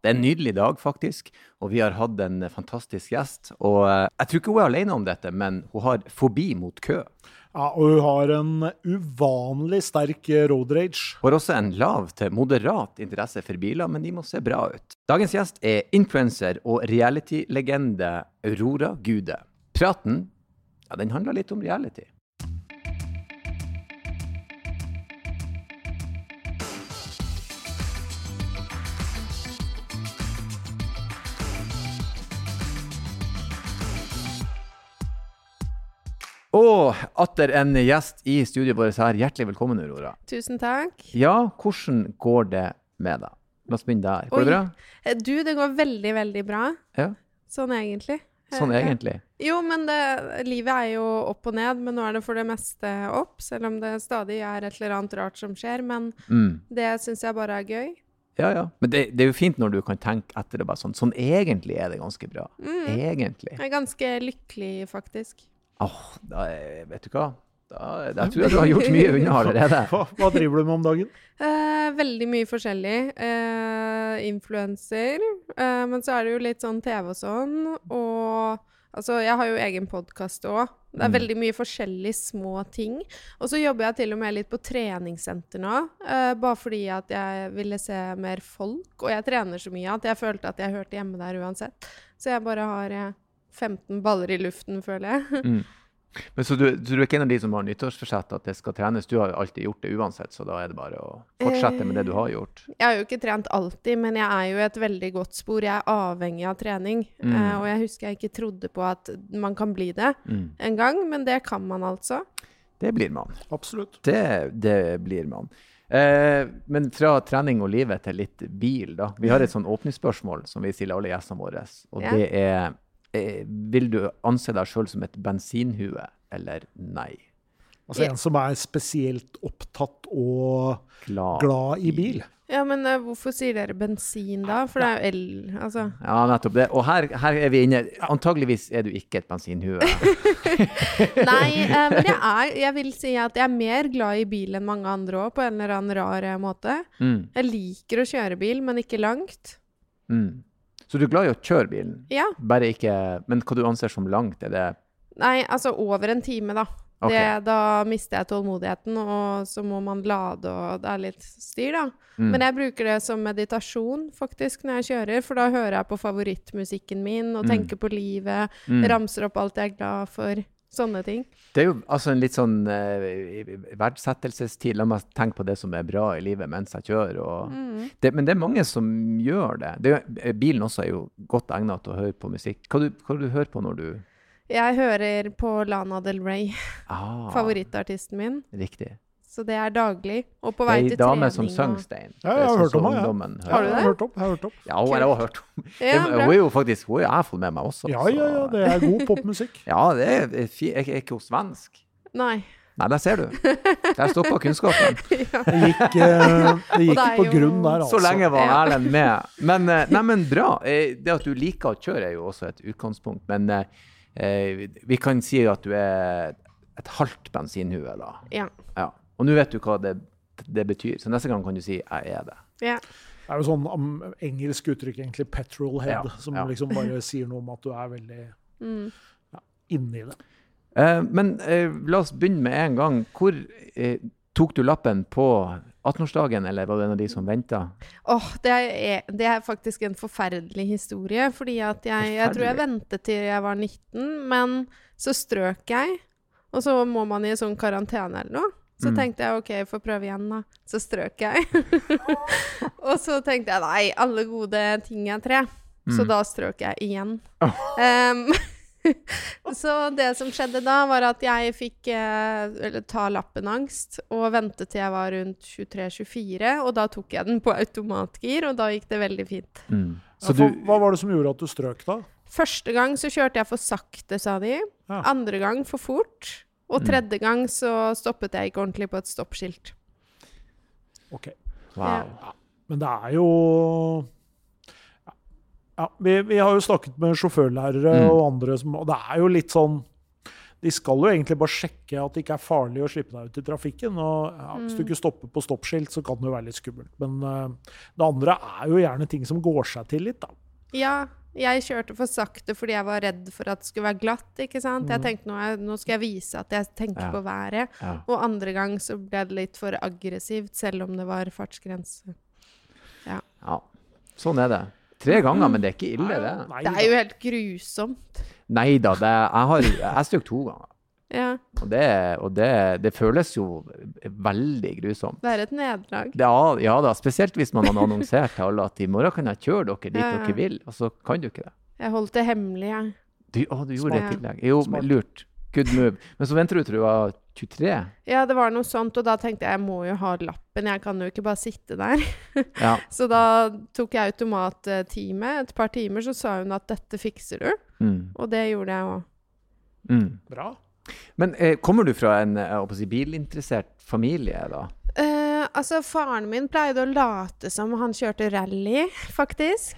Det er en nydelig dag, faktisk, og vi har hatt en fantastisk gjest. Og eh, jeg tror ikke hun er alene om dette, men hun har fobi mot kø. Ja, og hun har en uvanlig sterk road rage. Hun har også en lav til moderat interesse for biler, men de må se bra ut. Dagens gjest er influenser og reality-legende Aurora Gude. Praten ja, den handler litt om reality. Og atter en gjest i studioet vårt her. Hjertelig velkommen, Aurora. Tusen takk. Ja, hvordan går det med deg? La oss begynne der. Går det bra? Eh, Du, det går veldig, veldig bra. Ja, Sånn egentlig. sånn Eh, egentlig. Jo, men det, livet er jo opp og ned, men nå er det for det meste opp. Selv om det stadig er et eller annet rart som skjer. Men Mm. det syns jeg bare er gøy. Ja, ja. Men det, det er jo fint når du kan tenke etter det bare sånn. Sånn egentlig er det ganske bra. Mm. Egentlig. Jeg er ganske lykkelig, faktisk. Åh, da er, vet du hva? Da, da tror jeg du har gjort mye unna allerede. Hva, hva driver du med om dagen? Eh, veldig mye forskjellig. Eh, Influenser. Eh, men så er det jo litt sånn TV og sånn. Og altså, jeg har jo egen podkast òg. Det er Mm. veldig mye forskjellige små ting. Og så jobber jeg til og med litt på treningssenter nå. eh, bare fordi at jeg ville se mer folk. Og jeg trener så mye at jeg følte at jeg hørte hjemme der uansett. Så jeg bare har eh, 15 baller i luften, føler jeg. Mm. Men så du, så du er ikke en av de som har nyttårsforsett at det skal trenes? Du har alltid gjort det uansett, så da er det bare å fortsette med det du har gjort. Jeg har jo ikke trent alltid, men jeg er jo i et veldig godt spor. Jeg er avhengig av trening. Mm. Eh, og jeg husker jeg ikke trodde på at man kan bli det Mm. en gang, men det kan man altså. Det blir man. Absolutt. Det, det blir man. Eh, men fra trening og livet til litt bil, da. Vi har et sånn åpningsspørsmål som vi stiller alle gjestene våre. Og Ja. det er eh, Vil du anse deg sjøl som et bensinhue, eller nei? Altså en som er spesielt opptatt og Glad, glad i bil. Ja, men uh, hvorfor sier dere bensin da? For det er jo el... Altså. Ja, nettopp det. Og her, her er vi inne Antageligvis er du ikke et bensinhue. Nei, uh, men jeg er Jeg vil si at jeg er mer glad i bil enn mange andre òg, på en eller annen rar eh, måte. Mm, Jeg liker å kjøre bil, men ikke langt. mm. Så du er glad i å kjøre bilen? Ja. Bare ikke Men hva du anser som langt? Er det Nei, altså over en time, da. Okay. Det, da mister jeg tålmodigheten, og så må man lade, og det er litt styr, da. Mm. Men jeg bruker det som meditasjon, faktisk, når jeg kjører, for da hører jeg på favorittmusikken min og Mm. tenker på livet, Mm. ramser opp alt jeg er glad for. Sånne ting. Det er jo altså en litt sånn eh, verdsettelsestid. La meg tenke på det som er bra i livet mens jeg kjører. Og Mm. det, men det er mange som gjør det. det er, eh, bilen også er jo godt egnet til å høre på musikk. Hva du, hva du hører på når du Jeg hører på Lana Del Rey, ah, favorittartisten min. Riktig. Så det er daglig. Og på Det vei er ei til dame trening. som synger, Stein. Ja, Det er jeg har hørt om henne, ja. Har du Jeg har hørt om. Jeg har hørt om. Ja, hun har jeg også hørt om. Ja, hun er jo faktisk hun har jeg fått med meg også. Ja, ja, ja. Det er god popmusikk. Ja, det er, er, er ikke hun svensk? Nei. Nei, der ser du. Der stoppa kunnskapen. ja. Det gikk, eh, det gikk det er på jo- grunn der, altså. Så lenge var. Erlend med. Men, eh, nei, men bra. Eh, Det at du liker å kjøre, er jo også et utgangspunkt. Men eh, eh, vi kan si at du er et halvt bensinhue, da. Ja. Ja. Og nå vet du hva det, det betyr, så neste gang kan du si 'jeg er det'. ja. Det er jo sånn um, engelsk uttrykk, egentlig, 'petrol head', Ja, som ja. liksom bare sier noe om at du er veldig Mm. ja, inni det. Eh, men eh, la oss begynne med en gang. Hvor eh, tok du lappen på 18-årsdagen, eller var det en av de som venta? Åh, det er, det er faktisk en forferdelig historie. Fordi at jeg, jeg tror jeg ventet til jeg var 19, men så strøk jeg. Og så må man i sånn karantene eller noe. Så Mm. tenkte jeg OK, jeg får prøve igjen, da. Så strøk jeg. og så tenkte jeg nei, alle gode ting er tre. Så Mm. da strøk jeg igjen. Em, så det som skjedde da, var at jeg fikk eh, eller, ta lappen-angst og ventet til jeg var rundt 23-24, og da tok jeg den på automatgir, og da gikk det veldig fint. Mm. Ja, Så for, du hva var det som gjorde at du strøk, da? Første gang så kjørte jeg for sakte, sa de. Ja. Andre gang for fort. Og Mm. tredje gang så stoppet jeg ikke ordentlig på et stoppskilt. Ok. Wow. Men det er jo Ja, ja vi, vi har jo snakket med sjåførlærere Mm. og andre som Og det er jo litt sånn de skal jo egentlig bare sjekke at det ikke er farlig å slippe deg ut i trafikken. og ja, Hvis du ikke stopper på stoppskilt, så kan det jo være litt skummelt. Men uh, det andre er jo gjerne ting som går seg til litt, da. Ja, jeg kjørte for sakte fordi jeg var redd for at det skulle være glatt. ikke sant? Jeg tenkte nå, nå skal jeg vise at jeg tenker Ja. på været. Ja. Og andre gang så ble det litt for aggressivt, selv om det var fartsgrense. ja. Sånn er det. Tre ganger, men det er ikke ille, det. Det er jo helt grusomt. Nei da, jeg har jeg strøk to ganger. Ja, Og, det, og det, det føles jo veldig grusomt. det er et nederlag. Er, ja da, spesielt hvis man har annonsert til alle at i morgen kan jeg kjøre dere dit Ja, ja. dere vil, og så kan du ikke det. Jeg holdt det hemmelig, jeg. Du, å, du gjorde det i tillegg. Jo, Smart. lurt. Good move. Men så venter du til du var 23. Ja, det var noe sånt, og da tenkte jeg jeg må jo ha lappen, jeg kan jo ikke bare sitte der. Ja. Så da tok jeg automattime. Et par timer så sa hun at dette fikser du, Mm. og det gjorde jeg òg. Mm. Bra. Men eh, kommer du fra en å si, bilinteressert familie, da? Altså, faren min pleide å late som han kjørte rally, faktisk.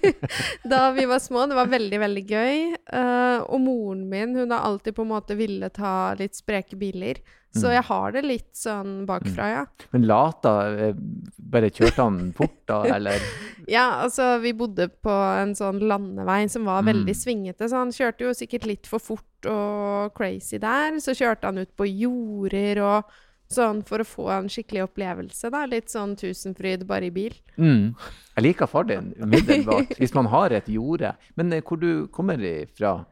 da vi var små. Det var veldig, veldig gøy. Uh, og moren min, hun har alltid på en måte villet ha litt spreke biler. Så jeg har det litt sånn bakfra, ja. Men Lata eh, Bare kjørte han fort, da, eller? Ja, altså, vi bodde på en sånn landevei som var veldig Mm. svingete, så han kjørte jo sikkert litt for fort og crazy der. Så kjørte han ut på jorder og sånn for å få en skikkelig opplevelse, da. Litt sånn Tusenfryd, bare i bil. Mm. Jeg liker far din umiddelbart, hvis man har et jorde. Men eh, hvor du kommer fra?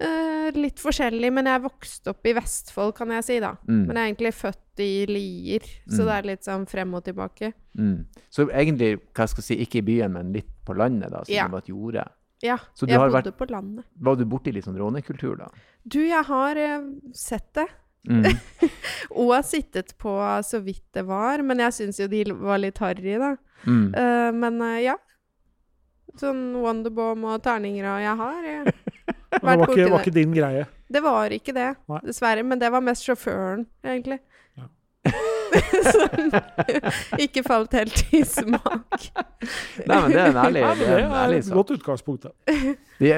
Eh, litt forskjellig, men jeg vokste opp i Vestfold, kan jeg si, da. Mm. Men jeg er egentlig født i Lier, så Mm. det er litt sånn frem og tilbake. Mm. Så egentlig, hva skal jeg si, ikke i byen, men litt på landet, da, siden Ja. det var et jorde. Ja, Så du jeg har bodde på landet. Var du borti litt sånn rånekultur, da? Du, jeg har uh, sett det. Mm. Og har sittet på så vidt det var, men jeg syns jo de var litt harry, da. Mm. Uh, men uh, ja. Sånn Wonderbomb og terninger og jeg har jeg. Det var ikke, var ikke din greie. Det var ikke det, Nei. dessverre. Men det var mest sjåføren, egentlig. Ja. Som ikke falt helt i smak. Nei, men det er en ærlig, Ja, det er er et godt utgangspunkt. da.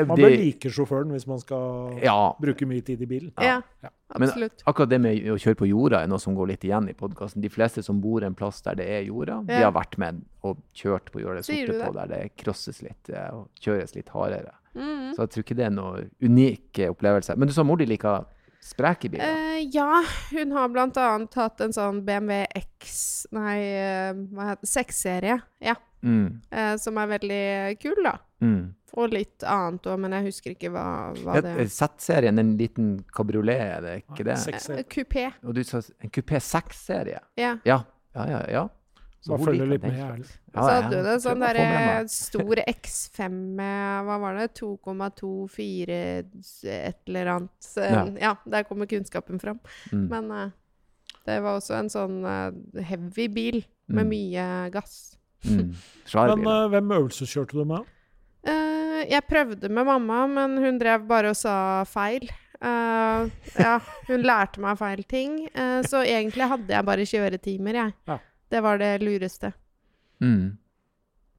Man bør like sjåføren hvis man skal ja, bruke mye tid i bilen. Ja, Ja. Men- akkurat det med å kjøre på jorda er noe som går litt igjen i podkasten. De fleste som bor en plass der det er jorda, de har vært med og kjørt på jorda sorte på, der det krosses litt eh, og kjøres litt hardere. Mm. Så jeg tror ikke det er noen unik eh, opplevelse. Men du sa mor di liker spreke biler? Uh, ja, hun har blant annet hatt en sånn BMW X Nei, eh, hva heter det? 6-serie. Ja. Mm, eh, som er veldig kul, da. mm. Og litt annet òg, men jeg husker ikke hva, hva Ja, det Z-serien, en liten kabriolet, er det ikke det? Eh, Kupé. Og du sa en kupé 6-serie? Ja. Ja, ja, ja. ja. Så Bare følger liker litt den med. Ja, så hadde du det sånn derre stor X5 med Hva var det? 2,24 et eller annet. Så, Ja. ja. der kommer kunnskapen fram. Mm. Men eh, det var også en sånn eh, heavy bil med Mm. mye gass. Mm. Men uh, hvem øvelseskjørte du med? Uh, jeg prøvde med mamma, men hun drev bare og sa feil. Uh, ja, hun lærte meg feil ting. eh, så egentlig hadde jeg bare kjøretimer, jeg. Ja. Det var det lureste. Mm.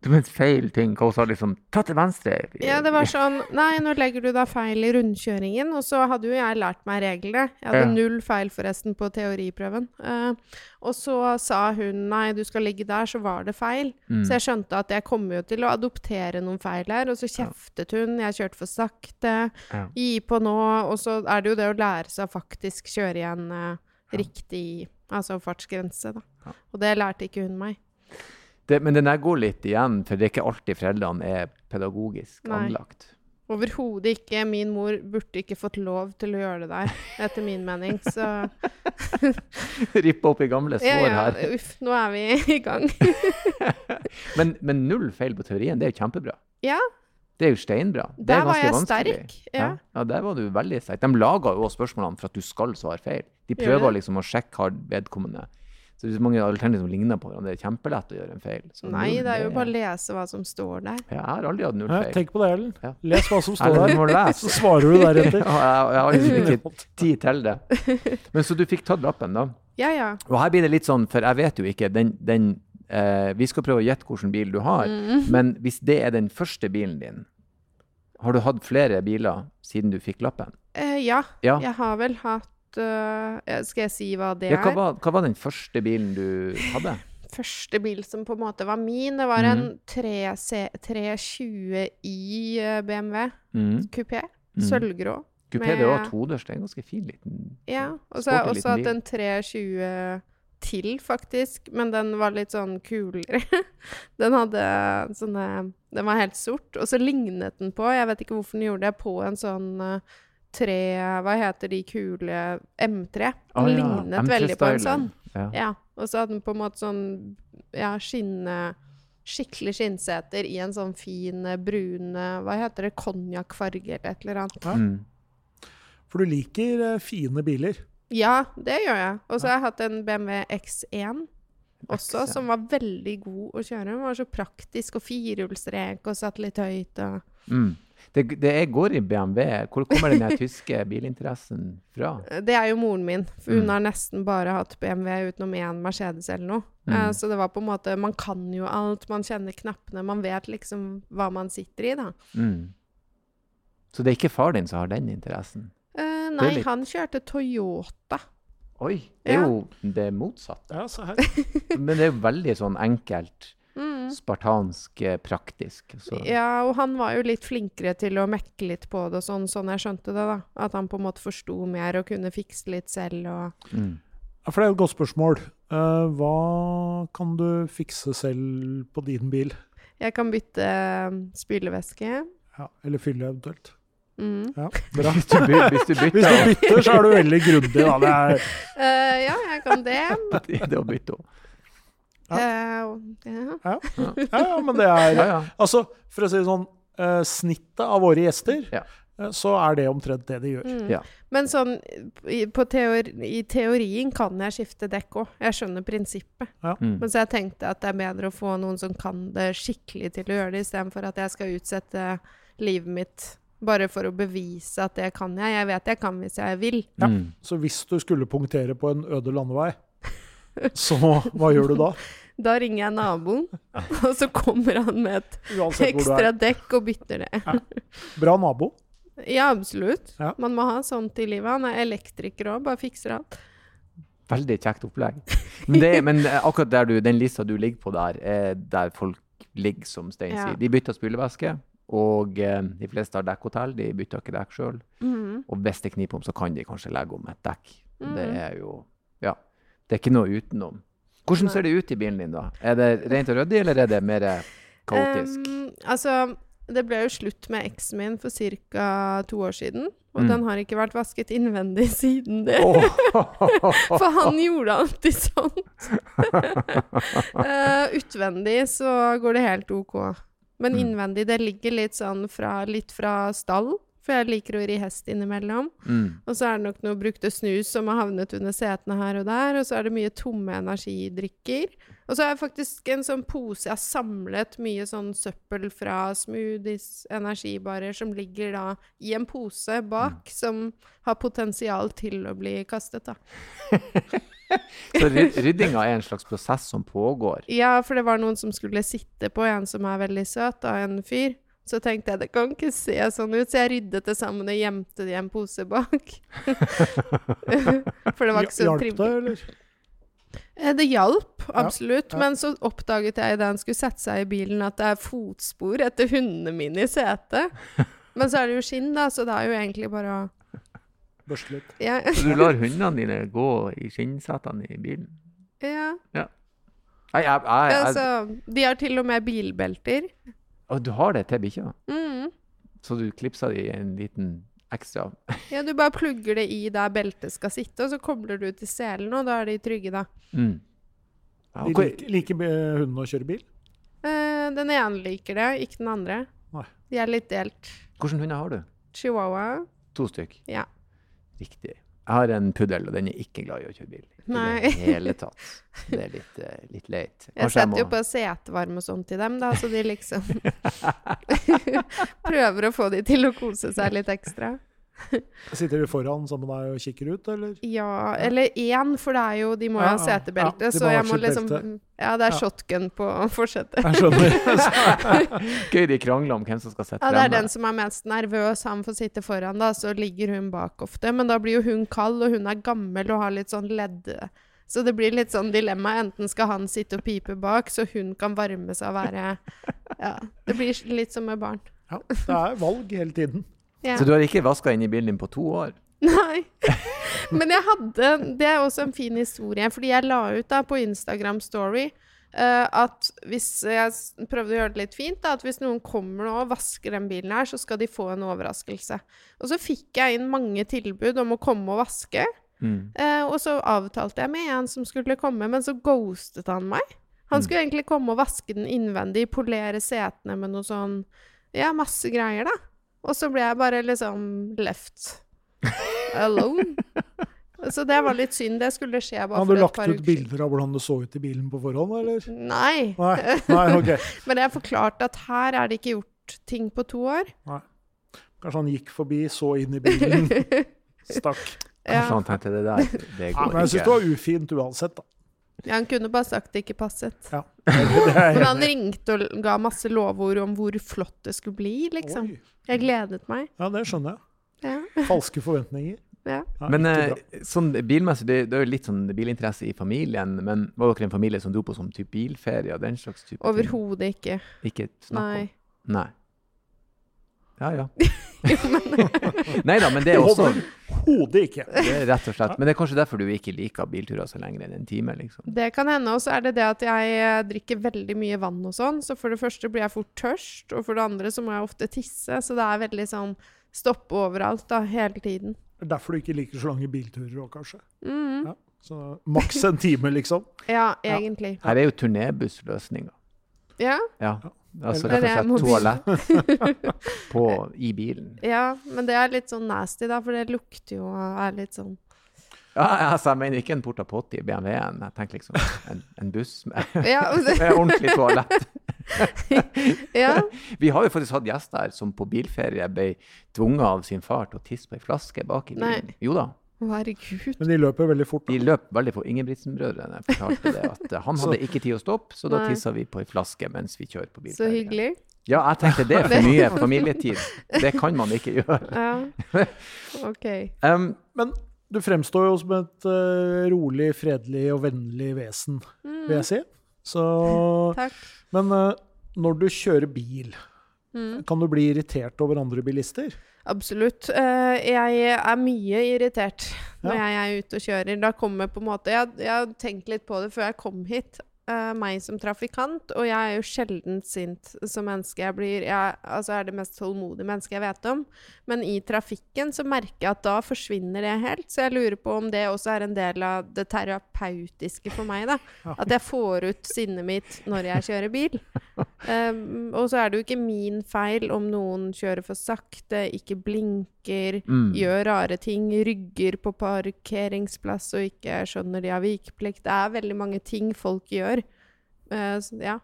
Det var feil ting. Hva hun sa liksom Ta til venstre. Ja, det var sånn Nei, nå legger du deg feil i rundkjøringen. Og så hadde jo jeg lært meg reglene. Jeg hadde Ja. null feil, forresten, på teoriprøven. Uh, og så sa hun nei, du skal ligge der, så var det feil. Mm. Så jeg skjønte at jeg kommer jo til å adoptere noen feil her. Og så kjeftet hun. Jeg kjørte for sakte. Ja. Gi på nå. Og så er det jo det å lære seg å faktisk kjøre igjen uh, riktig altså fartsgrense, da. Ja. Og det lærte ikke hun meg. Det, men den der går litt igjen, for det er ikke alltid foreldrene er pedagogisk Nei. anlagt. Overhodet ikke. Min mor burde ikke fått lov til å gjøre det der, etter min mening. Så Rippe opp i gamle ja, sår ja, her. uff, nå er vi i gang. Men, men null feil på teorien, det er jo kjempebra. Ja. Det er jo steinbra. Det Der er var jeg vanskelig. sterk. Ja. Ja. ja, der var du veldig sterk. De lager jo også spørsmålene for at du skal svare feil. De prøver liksom å sjekke har vedkommende Så er mange alternativer som ligner på hverandre. Det er kjempelett å gjøre en feil. Så Nei, null, det er jo bare å lese hva som står der. Ja, Jeg har aldri hatt null Ja, feil. tenk på det, Ellen. Ja. Les hva som står der, så svarer du deretter. Ja, jeg, jeg har liksom ikke tid til det. Men så du fikk tatt lappen, da? Ja, ja. Og her blir det litt sånn, for jeg vet jo ikke den, den eh, Vi skal prøve å gjette hvilken bil du har, Mm. men hvis det er den første bilen din, har du hatt flere biler siden du fikk lappen? Uh, ja, Ja. jeg har vel hatt Skal jeg si hva det ja hva, er? var, hva var den første bilen du hadde? Første bil som på en måte var min, det var mm. en 320i eh, BMW Mm. kupé. Sølvgrå. Kupé det var todørs, det er en ganske fin liten Ja. Og så har jeg også hatt en 320 til, faktisk. Men den var litt sånn kulere. den hadde sånne Den var helt sort. Og så lignet den på, jeg vet ikke hvorfor den gjorde det, på en sånn eh, tre Hva heter de kule M3? Den Å ja, lignet veldig på en sånn. Ja. Ja. Og så hadde den på en måte sånn ja, skinne Skikkelig skinnseter i en sånn fin eh, brun Hva heter det? Konjakkfarge eller et eller annet. Ja. Mm. For du liker eh, fine biler. Ja, det gjør jeg. Og så har jeg hatt en BMW X1 også, X1. som var veldig god å kjøre. Den var så praktisk, og firehjulstrek, og satt litt høyt. Og Mm. Det, det jeg går i BMW. Hvor kommer den tyske bilinteressen fra? det er jo moren min, for hun Mm. har nesten bare hatt BMW utenom én Mercedes eller noe. Mm. Uh, så det var på en måte Man kan jo alt, man kjenner knappene, man vet liksom hva man sitter i, da. Mm. Så det er ikke far din som har den interessen? Eh, er nei, litt- han kjørte Toyota. Oi, det er Ja. jo det motsatte. Ja. Men det er jo veldig sånn enkelt, Mm. spartansk, eh, praktisk. Så. Ja, og han var jo litt flinkere til å mekke litt på det, sånn, sånn jeg skjønte det, da. At han på en måte forsto mer og kunne fikse litt selv og Mm. Ja, for det er jo et godt spørsmål. Uh, hva kan du fikse selv på din bil? Jeg kan bytte eh, spylevæske. Ja, eller fylle eventuelt. Mm. Ja, bra. Hvis du, by, hvis du Hvis bytter du bytter, så er du veldig grundig, da. Det er, Uh, ja, jeg kan det. det er å bytte opp. Ja. Eh, ja. ja. ja, ja, men det er Ja, ja. Altså, for å si det sånn, eh, snittet av våre gjester, Ja. eh, så er det omtrent det de gjør. Mm. Ja. Men sånn i, på teori, i teorien kan jeg skifte dekk òg. Jeg skjønner prinsippet. Mm. Men så jeg tenkte at det er bedre å få noen som kan det skikkelig til å gjøre det, istedenfor at jeg skal utsette livet mitt bare for å bevise at det kan jeg. Jeg vet jeg kan hvis jeg vil. Ja. Mm. Så hvis du skulle punktere på en øde landevei, så hva gjør du da? Da ringer jeg naboen, og så kommer han med et ekstra dekk og bytter det. Bra nabo. Ja, absolutt. Ja. Man må ha sånt i livet. Han er elektriker òg, bare fikser alt. Veldig kjekt opplegg. Men, det, men eh, akkurat der du, den lista du ligger på der, er der folk ligger, som Stein Ja. sier. De bytter spylevæske, og eh, de fleste har dekkhotell. De bytter ikke dekk sjøl. Mhm. Og hvis det kniper om, så kan de kanskje legge om et dekk. Det Mhm. er jo Ja. Det er ikke noe utenom. Hvordan ser det ut i bilen din, da? Er det rent og ryddig, eller er det mer kaotisk? Um, altså, det ble jo slutt med eksen min for ca. to år siden. Og Mm. den har ikke vært vasket innvendig siden det. Oh. For han gjorde alltid sånt. uh, utvendig så går det helt OK. Men Mm. innvendig, det ligger litt sånn fra, litt fra stall. For jeg liker å ri hest innimellom. Mm. Og så er det nok noe brukte snus som har havnet under setene her og der. Og så er det mye tomme energidrikker. Og så har jeg faktisk en sånn pose Jeg har samlet mye sånn søppel fra smoothies, energibarer, som ligger da i en pose bak, som har potensial til å bli kastet, da. Så ry- ryddinga er en slags prosess som pågår. Ja, for det var noen som skulle sitte på en som er veldig søt, da, en fyr. Så tenkte jeg det kan ikke se sånn ut, så jeg ryddet det sammen og gjemte det i en pose bak. for det var ikke så Hjalp det, eller? Eh, Det hjalp, absolutt. ja. Men så oppdaget jeg da han skulle sette seg i bilen, at det er fotspor etter hundene mine i setet. Men så er det jo skinn, da, så det er jo egentlig bare å Børste litt. ja, Så du lar hundene dine gå i skinnsetene i bilen? ja. Nei, jeg, jeg, jeg, Altså, de har til og med bilbelter. Å, du har det til bikkja? Mm. Så du klipsa det i en liten ekstra Ja, du bare plugger det i der beltet skal sitte, og så kobler du til selen, og da er de trygge, da. mm. ja, De liker, like eh, hundene å kjøre bil? Eh, den ene liker det, ikke den andre. Nei. De er litt delt. Hvordan hunder har du? Chihuahua. To stykk? Ja. Riktig. Jeg har en puddel, og den er ikke glad i å kjøre bil. I Nei. det hele tatt. Det er litt, eh, litt leit. Jeg setter jo på setevarme og sånt til dem, da, så de liksom Prøver å få de til å kose seg litt ekstra. Sitter de foran sammen med deg og kikker ut, eller? Ja, eller én, for det er jo De må jo Ja, ha setebelte, ja, så jeg må liksom. Ja, det er shotgun på forsetet. Jeg skjønner. Gøy de krangler om hvem som skal sitte Ja, det er den som er mest nervøs. Han får sitte foran, da, så ligger hun bak ofte. Men da blir jo hun kald, og hun er gammel og har litt sånn ledd... Så det blir litt sånn dilemma. Enten skal han sitte og pipe bak, så hun kan varme seg og være Ja. Det blir litt som med barn. Ja, det er valg hele tiden. Ja. Så du har ikke vaska inn i bilen din på to år? Nei. Men jeg hadde Det er også en fin historie, fordi jeg la ut da på Instagram Story uh, at hvis Jeg prøvde å gjøre det litt fint, da, at hvis noen kommer nå og vasker den bilen her, så skal de få en overraskelse. Og så fikk jeg inn mange tilbud om å komme og vaske. Mm. Uh, og så avtalte jeg med en som skulle komme, men så ghostet han meg. Han skulle egentlig komme og vaske den innvendig, polere setene med noe sånn Ja, masse greier, da. Og så ble jeg bare liksom left alone. Så det var litt synd. Det skulle skje bare for et et uker. par du uker siden. bilder av hvordan det så ut i bilen på forhånd, eller? Nei. Nei, nei ok. Men jeg forklarte at her er det ikke gjort ting på to år. Kanskje han gikk forbi, så inn i bilen, stakk. Ja. Kanskje han tenkte det der. Det Ja, men jeg syns det var ufint uansett, da. Ja, han kunne bare sagt det ikke passet. Ja. Men han ringte og ga masse lovord om hvor flott det skulle bli, liksom. Oi. Jeg gledet meg. Ja, det skjønner jeg. Ja. Falske forventninger. ja. Ja, Men eh, sånn bilmessig, det, det er jo litt sånn bilinteresse i familien. Men var dere en familie som dro på sånn type bilferie og den slags type? Overhodet ikke. Ikke snakk Nei. om? Nei. Ja ja. Nei da, men det er også Overhodet ikke. det er rett og slett. Men det er kanskje derfor du ikke liker bilturer så lenger enn en time, liksom. Det kan hende. Og så er det det at jeg eh, drikker veldig mye vann og sånn. Så for det første blir jeg fort tørst, og for det andre så må jeg ofte tisse. Så det er veldig sånn stoppe overalt da, hele tiden. Det er Derfor du ikke liker så lange bilturer òg, kanskje. Mm. Ja. Så maks en time, liksom. Ja, egentlig. Her er jo turnébussløsninga. Ja, Ja. Altså rett og slett toalett på, i bilen. ja, men det er litt sånn nasty, da, for det lukter jo og er litt sånn Ja, altså, jeg mener ikke en Porta Potti i BMW-en. Jeg tenker liksom en, en buss med Ja, det- med ordentlig toalett. ja. Vi har jo faktisk hatt gjester som på bilferie ble tvunget av sin far til å tisse på ei flaske bak i bilen. Nei. Jo da. Herregud. Men de løper veldig fort. De Da. løp veldig fort. Ingebrigtsen-brødrene fortalte det. At eh, han hadde ikke tid å stoppe, så da tissa vi på ei flaske mens vi kjører på Så hyggelig. Ja, jeg tenkte det er for mye familietid. Det kan man ikke gjøre. Ja. OK. Um, Men du fremstår jo som et uh, rolig, fredelig og vennlig vesen, vil jeg si. Så Takk. Men uh, når du kjører bil, Mm. kan du bli irritert over andre bilister? Absolutt. Eh, jeg er mye irritert når Ja. jeg er ute og kjører. Da kommer på en måte Jeg, jeg har tenkt litt på det før jeg kom hit. eh, meg som trafikant, og jeg er jo sjelden sint som menneske. Jeg blir, jeg, altså er det mest tålmodige mennesket jeg vet om. Men i trafikken så merker jeg at da forsvinner det helt. Så jeg lurer på om det også er en del av det terapeutiske for meg. da. At jeg får ut sinnet mitt når jeg kjører bil. Um, og så er det jo ikke min feil om noen kjører for sakte, ikke blinker, Mm. gjør rare ting, rygger på parkeringsplass og ikke skjønner de har vikeplikt. Det er veldig mange ting folk gjør. Uh, så ja.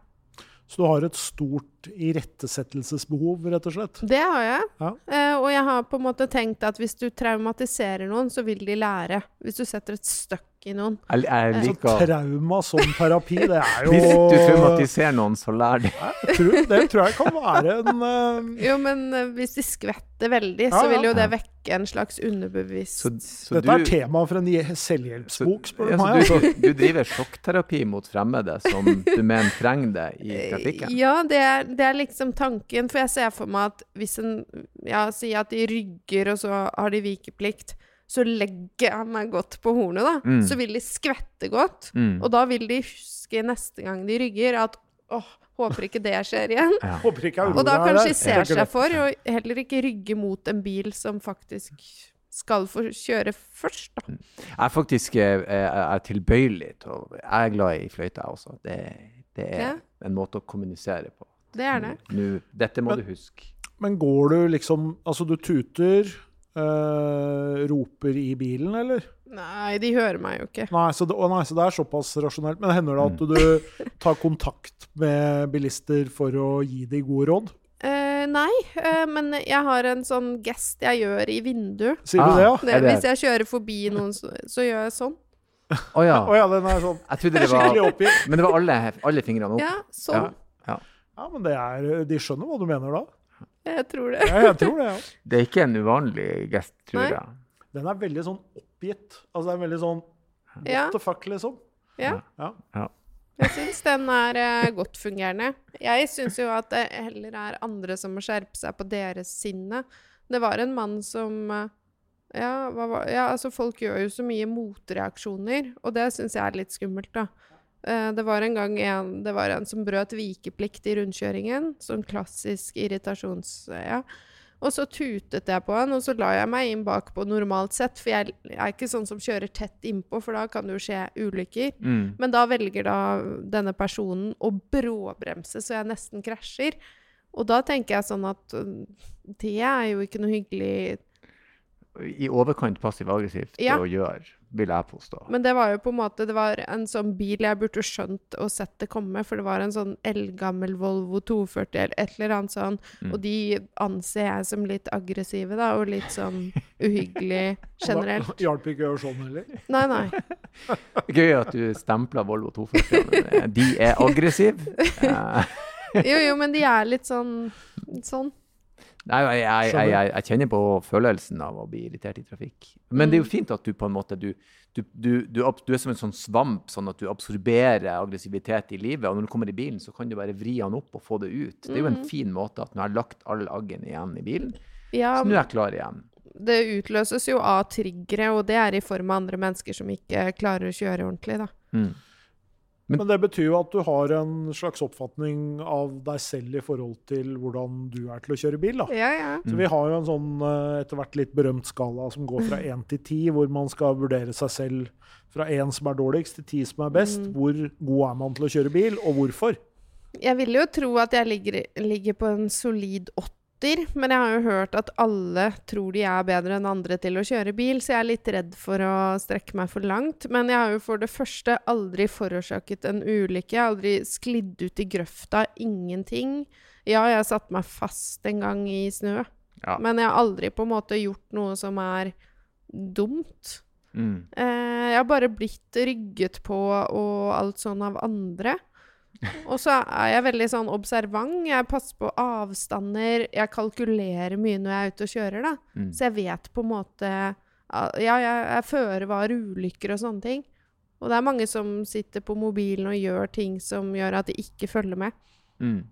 Så du har et stort irettesettelsesbehov, rett og slett? Det har jeg. Ja. Eh, og jeg har på en måte tenkt at hvis du traumatiserer noen, så vil de lære. Hvis du setter et støkk i noen. jeg, jeg Så trauma som terapi, det er jo Hvis du traumatiserer noen, så lær de. Tror, Det tror jeg kan være en uh... Jo, men eh, hvis de skvetter veldig, Ja, så vil jo det vekke en slags underbevisst Så, så Dette er du- tema for en je- selvhjelpsbok, spør du ja, så meg. du, Altså. du, du driver sjokkterapi mot fremmede som du mener trenger det i trafikken? Ja, det er, det er liksom tanken. For jeg ser for meg at hvis en ja, sier at de rygger, og så har de vikeplikt, så legger jeg meg godt på hornet, da. Mm. Så vil de skvette godt. Mm. Og da vil de huske neste gang de rygger, at åh, håper ikke det skjer igjen. Ja. Håper ikke Og da kanskje de ser seg for, og heller ikke rygge mot en bil som faktisk skal få kjøre først, da. Jeg er faktisk eh, jeg er tilbøyelig til å Jeg er glad i fløyte, jeg også. Det, det er Ja. en måte å kommunisere på. Det er det. Nå, dette må Men- du huske. Men går du liksom Altså, du tuter, eh, roper i bilen, eller? Nei, de hører meg jo ikke. Nei så, det, å nei, så det er såpass rasjonelt. Men hender det Mm. at du tar kontakt med bilister for å gi dem gode råd? Eh, nei, eh, men jeg har en sånn gest jeg gjør i vinduet. Sier Ah. du det, ja? Det, hvis jeg kjører forbi noen, så, så gjør jeg sånn. Å ja. Å ja, den er sånn Jeg trodde det skikkelig var oppgitt. Men det var alle, alle fingrene opp. Ja, sånn. Ja, men det er, de skjønner hva du mener da. Jeg tror det. Ja, jeg tror det, ja. Det er ikke en uvanlig gest, tror Nei. jeg. Den er veldig sånn oppgitt. Altså, det er veldig sånn What Ja. the fuck, liksom. Ja. Ja. Jeg syns den er uh, godt fungerende. Jeg syns jo at det heller er andre som må skjerpe seg på deres sinne. Det var en mann som uh, ja, hva var, ja, altså folk gjør jo så mye motreaksjoner, og det syns jeg er litt skummelt, da. Eh, det var en gang en, det var en som brøt vikeplikt i rundkjøringen. Sånn klassisk irritasjons... Ja. Og så tutet jeg på han, og så la jeg meg inn bakpå normalt sett. For jeg er ikke sånn som kjører tett innpå, for da kan det jo skje ulykker. Mm. Men da velger da denne personen å bråbremse, så jeg nesten krasjer. Og da tenker jeg sånn at øh, det er jo ikke noe hyggelig I overkant passiv-aggressivt Ja. å gjøre, vil jeg påstå. Men det var jo på en måte Det var en sånn bil jeg burde skjønt og sett det komme, for det var en sånn eldgammel Volvo 240 eller et eller annet sånn. Mm. Og de anser jeg som litt aggressive, da, og litt sånn uhyggelig generelt. Hjalp ikke å gjøre sånn heller. Nei, nei. Gøy at du stempler Volvo 240. De er aggressive. Eh, Jo, jo, men de er litt sånn Sånn. Nei, jeg, jeg, jeg, jeg, kjenner på følelsen av å bli irritert i trafikk. Men det er jo fint at du på en måte du, du, du, du, du er som en sånn svamp, sånn at du absorberer aggressivitet i livet. Og når du kommer i bilen, så kan du bare vri den opp og få det ut. Det er jo en fin måte at nå har jeg lagt all aggen igjen i bilen, Ja, så nå er jeg klar igjen. det utløses jo av triggere, og det er i form av andre mennesker som ikke klarer å kjøre ordentlig, da. Mm. Men det betyr jo at du har en slags oppfatning av deg selv i forhold til hvordan du er til å kjøre bil. da. Ja, ja. Så Vi har jo en sånn eh, etter hvert litt berømt skala som går fra én til ti, hvor man skal vurdere seg selv fra én som er dårligst, til ti som er best. Hvor god er man til å kjøre bil, og hvorfor? Jeg vil jo tro at jeg ligger, ligger på en solid åtter, men jeg har jo hørt at alle tror de er bedre enn andre til å kjøre bil, så jeg er litt redd for å strekke meg for langt. Men jeg har jo for det første aldri forårsaket en ulykke. Jeg har aldri sklidd ut i grøfta. Ingenting. Ja, jeg har satt meg fast en gang i snø, Ja. men jeg har aldri på en måte gjort noe som er dumt. Mm. Eh, jeg har bare blitt rygget på og alt sånn av andre. Og så er jeg veldig sånn observant. Jeg passer på avstander. Jeg kalkulerer mye når jeg er ute og kjører, da. Mm. Så jeg vet på en måte Ja, jeg, jeg fører var ulykker og sånne ting. Og det er mange som sitter på mobilen og gjør ting som gjør at de ikke følger med. Mm.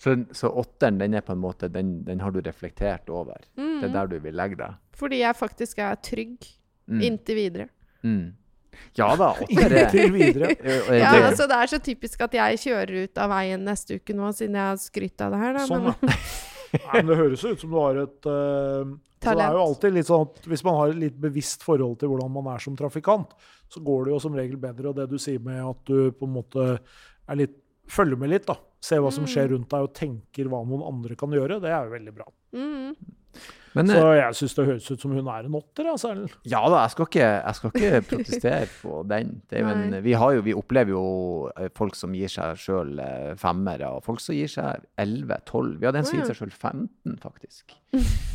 Så, så åtteren, den er på en måte, den, den har du reflektert over. Mm. Det er der du vil legge deg. Fordi jeg faktisk er trygg Mm. inntil videre. Mm. Ja da, Inntil videre. Ja, altså Det er så typisk at jeg kjører ut av veien neste uke nå, siden jeg har skrytt av det her. Da. Sånn, men. Nei, men det høres ut som du har et talent. altså Det er jo alltid litt sånn at Hvis man har et litt bevisst forhold til hvordan man er som trafikant, så går det jo som regel bedre. Og det du sier med at du på en måte er litt, følger med litt, da. Ser hva som Mm. skjer rundt deg og tenker hva noen andre kan gjøre, det er jo veldig bra. mm. Men, Så eh, jeg syns det høres ut som hun er en åtter. Altså. Ja da, jeg skal ikke, jeg skal ikke protestere på den. Det jo en, Nei. vi, har jo, vi opplever jo eh, folk som gir seg sjøl femmere, og folk som gir seg 11-12. Vi hadde en som gir seg sjøl 15, faktisk.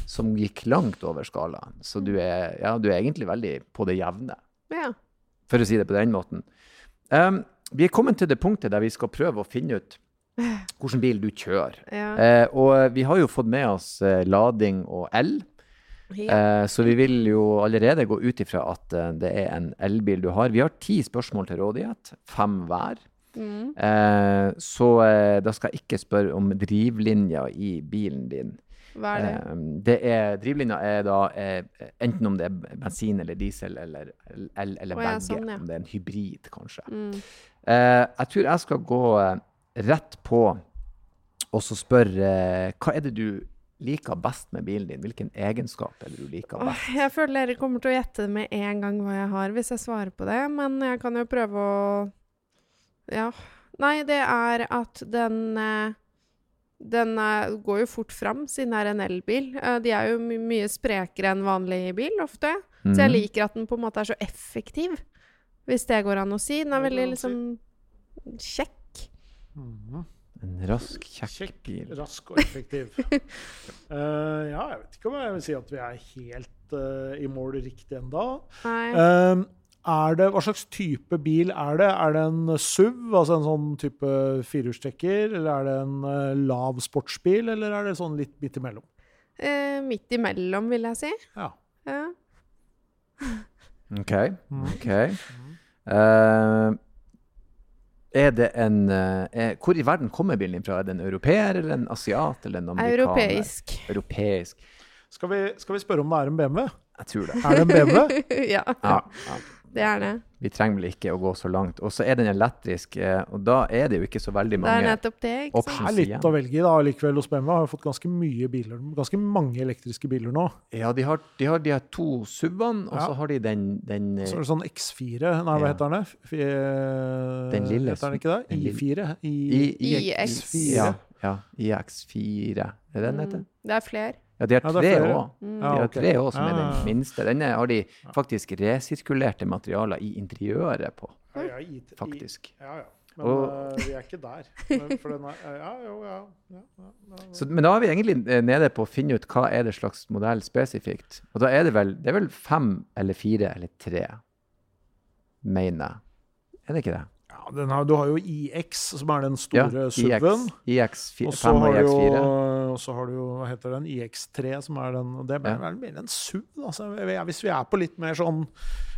Som gikk langt over skalaen. Så du er, ja, du er egentlig veldig på det jevne, Ja. for å si det på den måten. Um, vi er kommet til det punktet der vi skal prøve å finne ut hvilken bil du kjører. Ja. Eh, og vi har jo fått med oss eh, lading og el. ja. Eh, så vi vil jo allerede gå ut ifra at eh, det er en elbil du har. Vi har ti spørsmål til rådighet, fem hver. Mm. Eh, så eh, da skal jeg ikke spørre om drivlinja i bilen din. Hva er det? Det er, drivlinja er da eh, enten om det er bensin eller diesel eller el eller begge. sånn, ja. Om det er en hybrid, kanskje. Mm. Eh, jeg tror jeg skal gå rett på og så spørre eh, hva er det du liker best med bilen din? Hvilken egenskap er det du liker best? jeg føler dere kommer til å gjette med en gang hva jeg har, hvis jeg svarer på det. Men jeg kan jo prøve å Ja. Nei, det er at den eh, Den eh, går jo fort fram, siden det er en elbil. Eh, de er jo my mye sprekere enn vanlig bil, ofte. Så jeg Mhm. liker at den på en måte er så effektiv, hvis det går an å si. Den er veldig liksom kjekk. En rask, kjekk bil. Rask og effektiv. uh, ja, jeg vet ikke om jeg vil si at vi er helt uh, i mål riktig ennå. Uh, er det, hva slags type bil er det? Er det en SUV, altså en sånn type firehjulstrekker? Eller er det en lav sportsbil, eller er det sånn litt midt imellom? midt imellom, vil jeg si. Ja. ja. OK. ok. Uh, er det en uh, er, Hvor i verden kommer bilen din fra? Er det en europeer eller en asiat eller en amerikaner? Europeisk. Europeisk. Skal vi, skal vi spørre om det er en BMW? Jeg tror det. Er det en BMW? ja. ja. Ja. Det er det. Vi trenger vel ikke å gå så langt. Og så er den elektrisk, eh, og da er det jo ikke så veldig mange det er nettopp det, ikke sant? Det er litt å velge i da, likevel hos BMW. Har fått ganske mye biler, ganske mange elektriske biler nå. Ja, de har de, har, de har to SUV-ene, og ja. så har de den, den Så er det sånn X4 Nei, hva ja. heter den? F den lille Heter den ikke det? I4? I, I, IX4. Ja, ja, IX4. Er det den heter? Mm, det er flere. Ja, de har tre òg. Mm. De har tre òg, som er den minste. Denne har de faktisk resirkulerte materialer i interiøret på. Faktisk. Ja, ja. Men og, uh, vi er ikke der. Men, er, ja, jo, ja, ja, Så, men da er vi egentlig eh, nede på å finne ut hva er det slags modell spesifikt. Og da er det vel, det er vel fem eller fire eller tre, mener jeg. Er det ikke det? har, du har jo IX, som er den store ja, SUV-en. IX, og så har, har, du jo hva heter den, IX3, som er den og Det er vel mer en SUV, altså, hvis vi er på litt mer sånn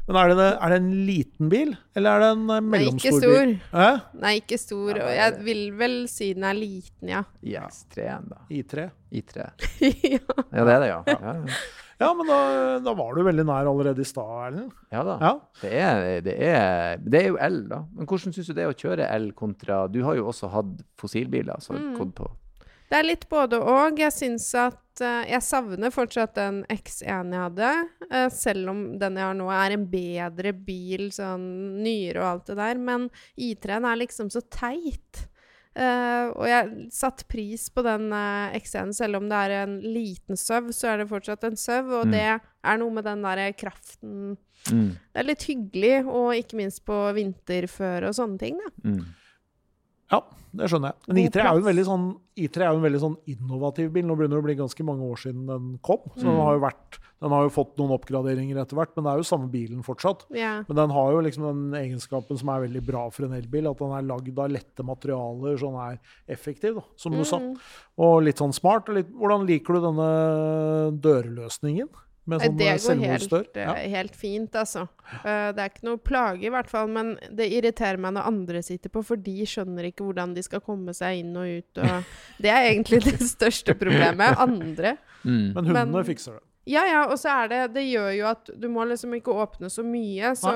Men er det, er det en liten bil, eller er det en mellomstor bil? Nei, ikke stor. Eh? Nei, ikke stor. Og jeg vil vel si den er liten, ja. IX3-en, da. I3? I3. ja. ja, det er det, ja. ja, ja. Ja, men da, da, var du veldig nær allerede i stad, Erlend. Ja da. Ja. Det, er, det, er, det, er, jo el, da. Men hvordan syns du det er å kjøre el kontra Du har jo også hatt fossilbiler. Så mm. gått på. Det er litt både og. Jeg syns at uh, Jeg savner fortsatt den X1 jeg hadde. Uh, selv om den jeg har nå, er en bedre bil, sånn nyere og alt det der. Men I3-en er liksom så teit. Uh, og jeg satte pris på den uh, X1, selv om det er en liten SUV, så er det fortsatt en SUV, og mm. det er noe med den der kraften mm. Det er litt hyggelig, og ikke minst på vinterføre og sånne ting, da. Mm. Ja, det skjønner jeg. Men I3 er jo en veldig sånn, er jo en veldig sånn innovativ bil. Nå begynner det å bli ganske mange år siden den kom. Så mm. den, har jo vært, den har jo fått noen oppgraderinger etter hvert, men det er jo samme bilen fortsatt. Yeah. Men den har jo liksom den egenskapen som er veldig bra for en elbil, at den er lagd av lette materialer, så den er effektiv, da, som du mm. sa. Og litt sånn smart. Litt, hvordan liker du denne dørløsningen? Med sånn det går helt, ja. Eh, helt, fint, altså. Uh, det er ikke noe plage, i hvert fall. Men det irriterer meg når andre sitter på, for de skjønner ikke hvordan de skal komme seg inn og ut. Og det er egentlig det største problemet. Andre. Mm. Men hundene men, fikser det. Ja, ja. Og så er det Det gjør jo at du må liksom ikke åpne så mye. Så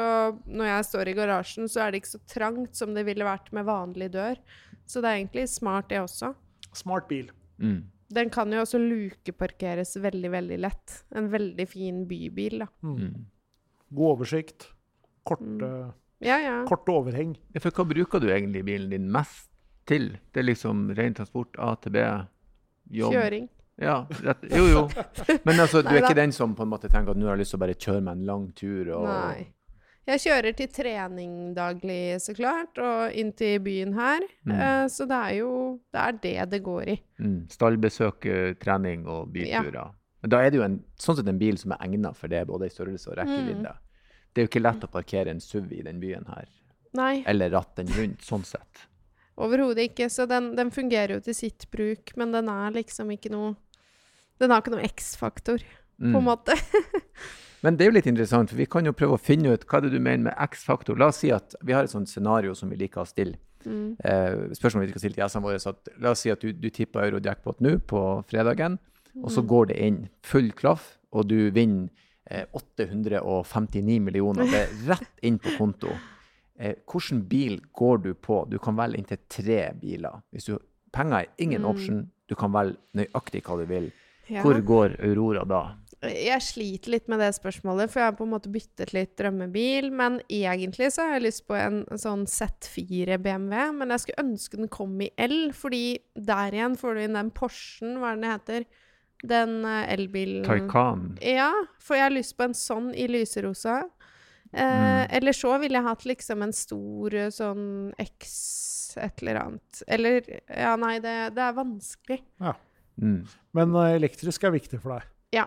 når jeg står i garasjen, så er det ikke så trangt som det ville vært med vanlig dør. Så det er egentlig smart, det også. Smart bil. Mm. Den kan jo også lukeparkeres veldig, veldig lett. En veldig fin bybil, da. Mm. mm. God oversikt. Korte, mm. ja, ja. korte overheng. Ja, for hva bruker du egentlig bilen din mest til? Det er liksom ren transport, AtB, jobb Kjøring. Ja, rett, jo, jo. Men altså, du er ikke den som på en måte tenker at nå har jeg lyst til å bare kjøre meg en lang tur? Og, Nei. Jeg kjører til trening daglig, så klart, og inn til byen her. Mm. Uh, så det er jo det er det det går i. Mm. Stallbesøk, trening og byturer. Ja. Men da er det jo en, sånn sett en bil som er egnet for det, både i størrelse og rekkevidde. Mm. Det er jo ikke lett å parkere en SUV i den byen her. Nei. Eller ratten rundt, sånn sett. Overhodet ikke. Så den, den, fungerer jo til sitt bruk, men den er liksom ikke noe Den har ikke noe X-faktor, på en mm. måte. Men det er jo litt interessant, for vi kan jo prøve å finne ut hva det du mener med X-faktor. La oss si at vi har et sånt scenario som vi liker å stille. Mm. Eh, spørsmålet vi skal stille til gjestene våre. At, la oss si at du, du tipper Eurojackpot nå på fredagen, mm. og så mm. går det inn full klaff, og du vinner eh, 859 millioner. Det er rett inn på konto. Eh, hvilken bil går du på? Du kan velge inntil tre biler. Hvis du, penger er ingen mm. option, du kan velge nøyaktig hva du vil. Ja. Hvor går Aurora da? Jeg sliter litt med det spørsmålet, for jeg har på en måte byttet litt drømmebil. Men egentlig så har jeg lyst på en, sånn Z4 BMW, men jeg skulle ønske den kom i L, fordi der igjen får du inn den Porschen, hva er den heter? Den uh, elbilen Taycan. Ja, for jeg har lyst på en sånn i lyserosa. Eh, mm. Eller så ville jeg hatt liksom en stor eh, sånn X et eller annet. Eller Ja, nei, det, det er vanskelig. Ja. Mm. Men uh, elektrisk er viktig for deg? Ja.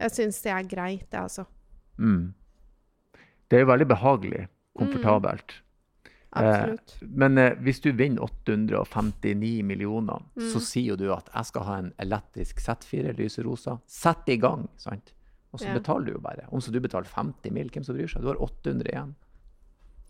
Jeg syns det er greit, det, altså. Mm. Det er jo veldig behagelig. Komfortabelt. Mm. Absolutt. Eh, men eh, hvis du vinner 859 millioner, så mm. sier jo du at jeg skal ha en elektrisk Z4 lyserosa. Sett i gang, sant? Og så ja. betaler du jo bare. Om så du betaler 50 mil, hvem som bryr seg? Du har 800 igjen.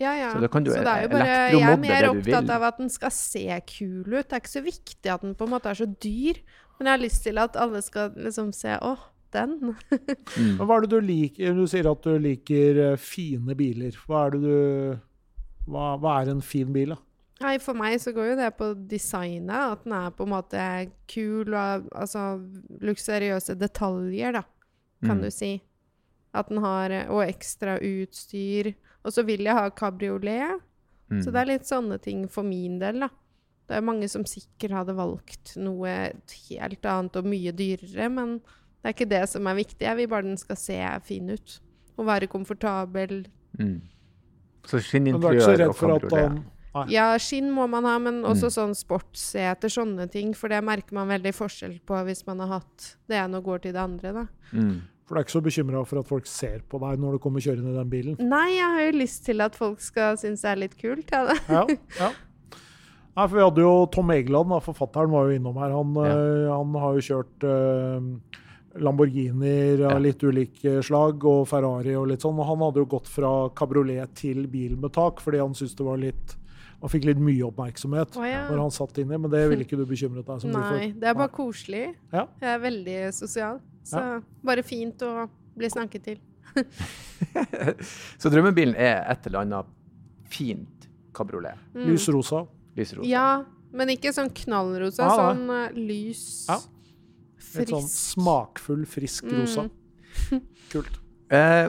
Ja, ja. Så, så det er jo bare, jeg er mer opptatt av at den skal se kul ut. Det er ikke så viktig at den på en måte er så dyr. Men jeg har lyst til at alle skal liksom se Å, den. mm. Hva er det du liker? Du sier at du liker eh, fine biler. Hva er det du Hva, hva er en fin bil, da? Nei, For meg så går jo det på designet. At den er på en måte kul og altså luksuriøse detaljer, da kan mm. du si. At den har Og ekstra utstyr. Og så vil jeg ha kabriolet. Mm. Så det er litt sånne ting for min del, da. Det er mange som sikkert hadde valgt noe helt annet og mye dyrere, men det er ikke det som er viktig. Jeg vil bare den skal se fin ut. Og være komfortabel. Mm. Så skinninteriør og kabriolet. Ja, skinn må man ha, men også mm. sånn sportsseter, sånne ting. For det merker man veldig forskjell på hvis man har hatt det ene og går til det andre, da. Mm. For du er ikke så bekymra for at folk ser på deg når du kommer kjørende i den bilen? Nei, jeg har jo lyst til at folk skal synes det er litt kult. Ja, ja, ja. Nei, for vi hadde jo Tom Egeland, da, forfatteren, var jo innom her. Han, ja. øh, han har jo kjørt øh, Lamborghinier av litt ulike slag, og Ferrari og litt sånn. Og han hadde jo gått fra kabriolet til bil med tak, fordi han syntes det var litt han fikk litt mye oppmerksomhet oh, ja. når han satt inni, men det ville ikke du bekymret deg så mye for. Nei, det er bare koselig. Ja. Jeg er veldig sosial, så ja. bare fint å bli snakket til. så drømmebilen er et eller annet fint kabriolet? Mm. Lys rosa. Lys rosa. Ja, men ikke sånn knallrosa. Ah, sånn uh, lys, ja. Frisk. Litt sånn smakfull, frisk rosa. Mm. Kult. Eh,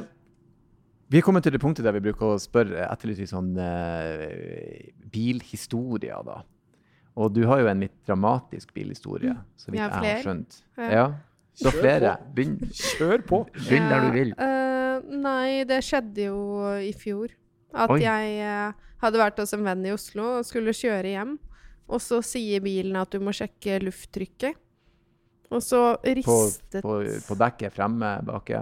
vi er kommet til det punktet der vi bruker å spørre etter litt sånn eh, bilhistorier, da. Og du har jo en litt dramatisk bilhistorie, så vidt jeg har skjønt. Ja. ja. Så flere. Begynn, Kjør på. Begynn der du vil. Uh, nei, det skjedde jo i fjor. At Oi. jeg uh, hadde vært hos en venn i Oslo og skulle kjøre hjem. Og så sier bilen at du må sjekke lufttrykket. Og så ristet På, på, på dekket fremme, baki?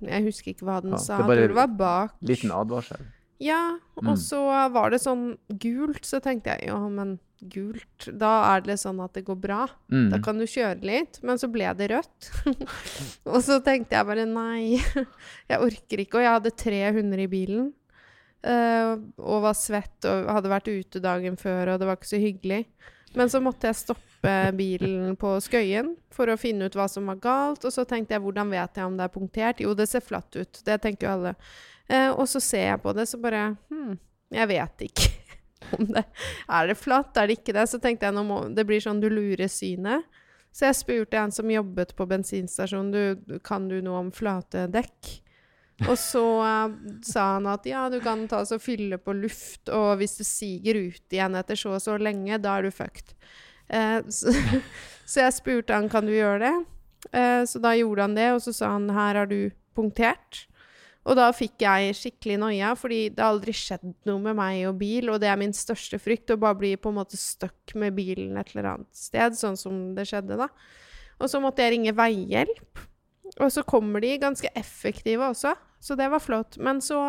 Jeg husker ikke hva den ja, sa. Jeg tror det var bak. Liten advarsel. Ja, og mm. så var det sånn gult, så tenkte jeg ja, men gult Da er det sånn at det går bra. Mm. Da kan du kjøre litt. Men så ble det rødt. og så tenkte jeg bare nei, jeg orker ikke. Og jeg hadde tre hunder i bilen. Uh, og var svett og hadde vært ute dagen før, og det var ikke så hyggelig. Men så måtte jeg stoppe bilen på Skøyen for å finne ut hva som var galt. Og så tenkte jeg hvordan vet jeg om det er punktert? Jo, det ser flatt ut. Det tenker jo alle. Eh, og så ser jeg på det, så bare Hm, jeg vet ikke om det Er det flatt? Er det ikke det? Så tenkte jeg nå må Det blir sånn du lurer synet. Så jeg spurte en som jobbet på bensinstasjonen, du, kan du noe om flate dekk? Og så uh, sa han at ja, du kan ta og fylle på luft, og hvis det siger ut igjen etter så og så lenge, da er du fucked. Uh, så, så, jeg spurte han kan du gjøre det. Eh, så da gjorde han det, og så sa han her har du punktert. Og da fikk jeg skikkelig noia, fordi det har aldri skjedd noe med meg og bil, og det er min største frykt, å bare bli på en måte stuck med bilen et eller annet sted, sånn som det skjedde, da. Og så måtte jeg ringe veihjelp. Og så kommer de ganske effektive også, så det var flott. Men så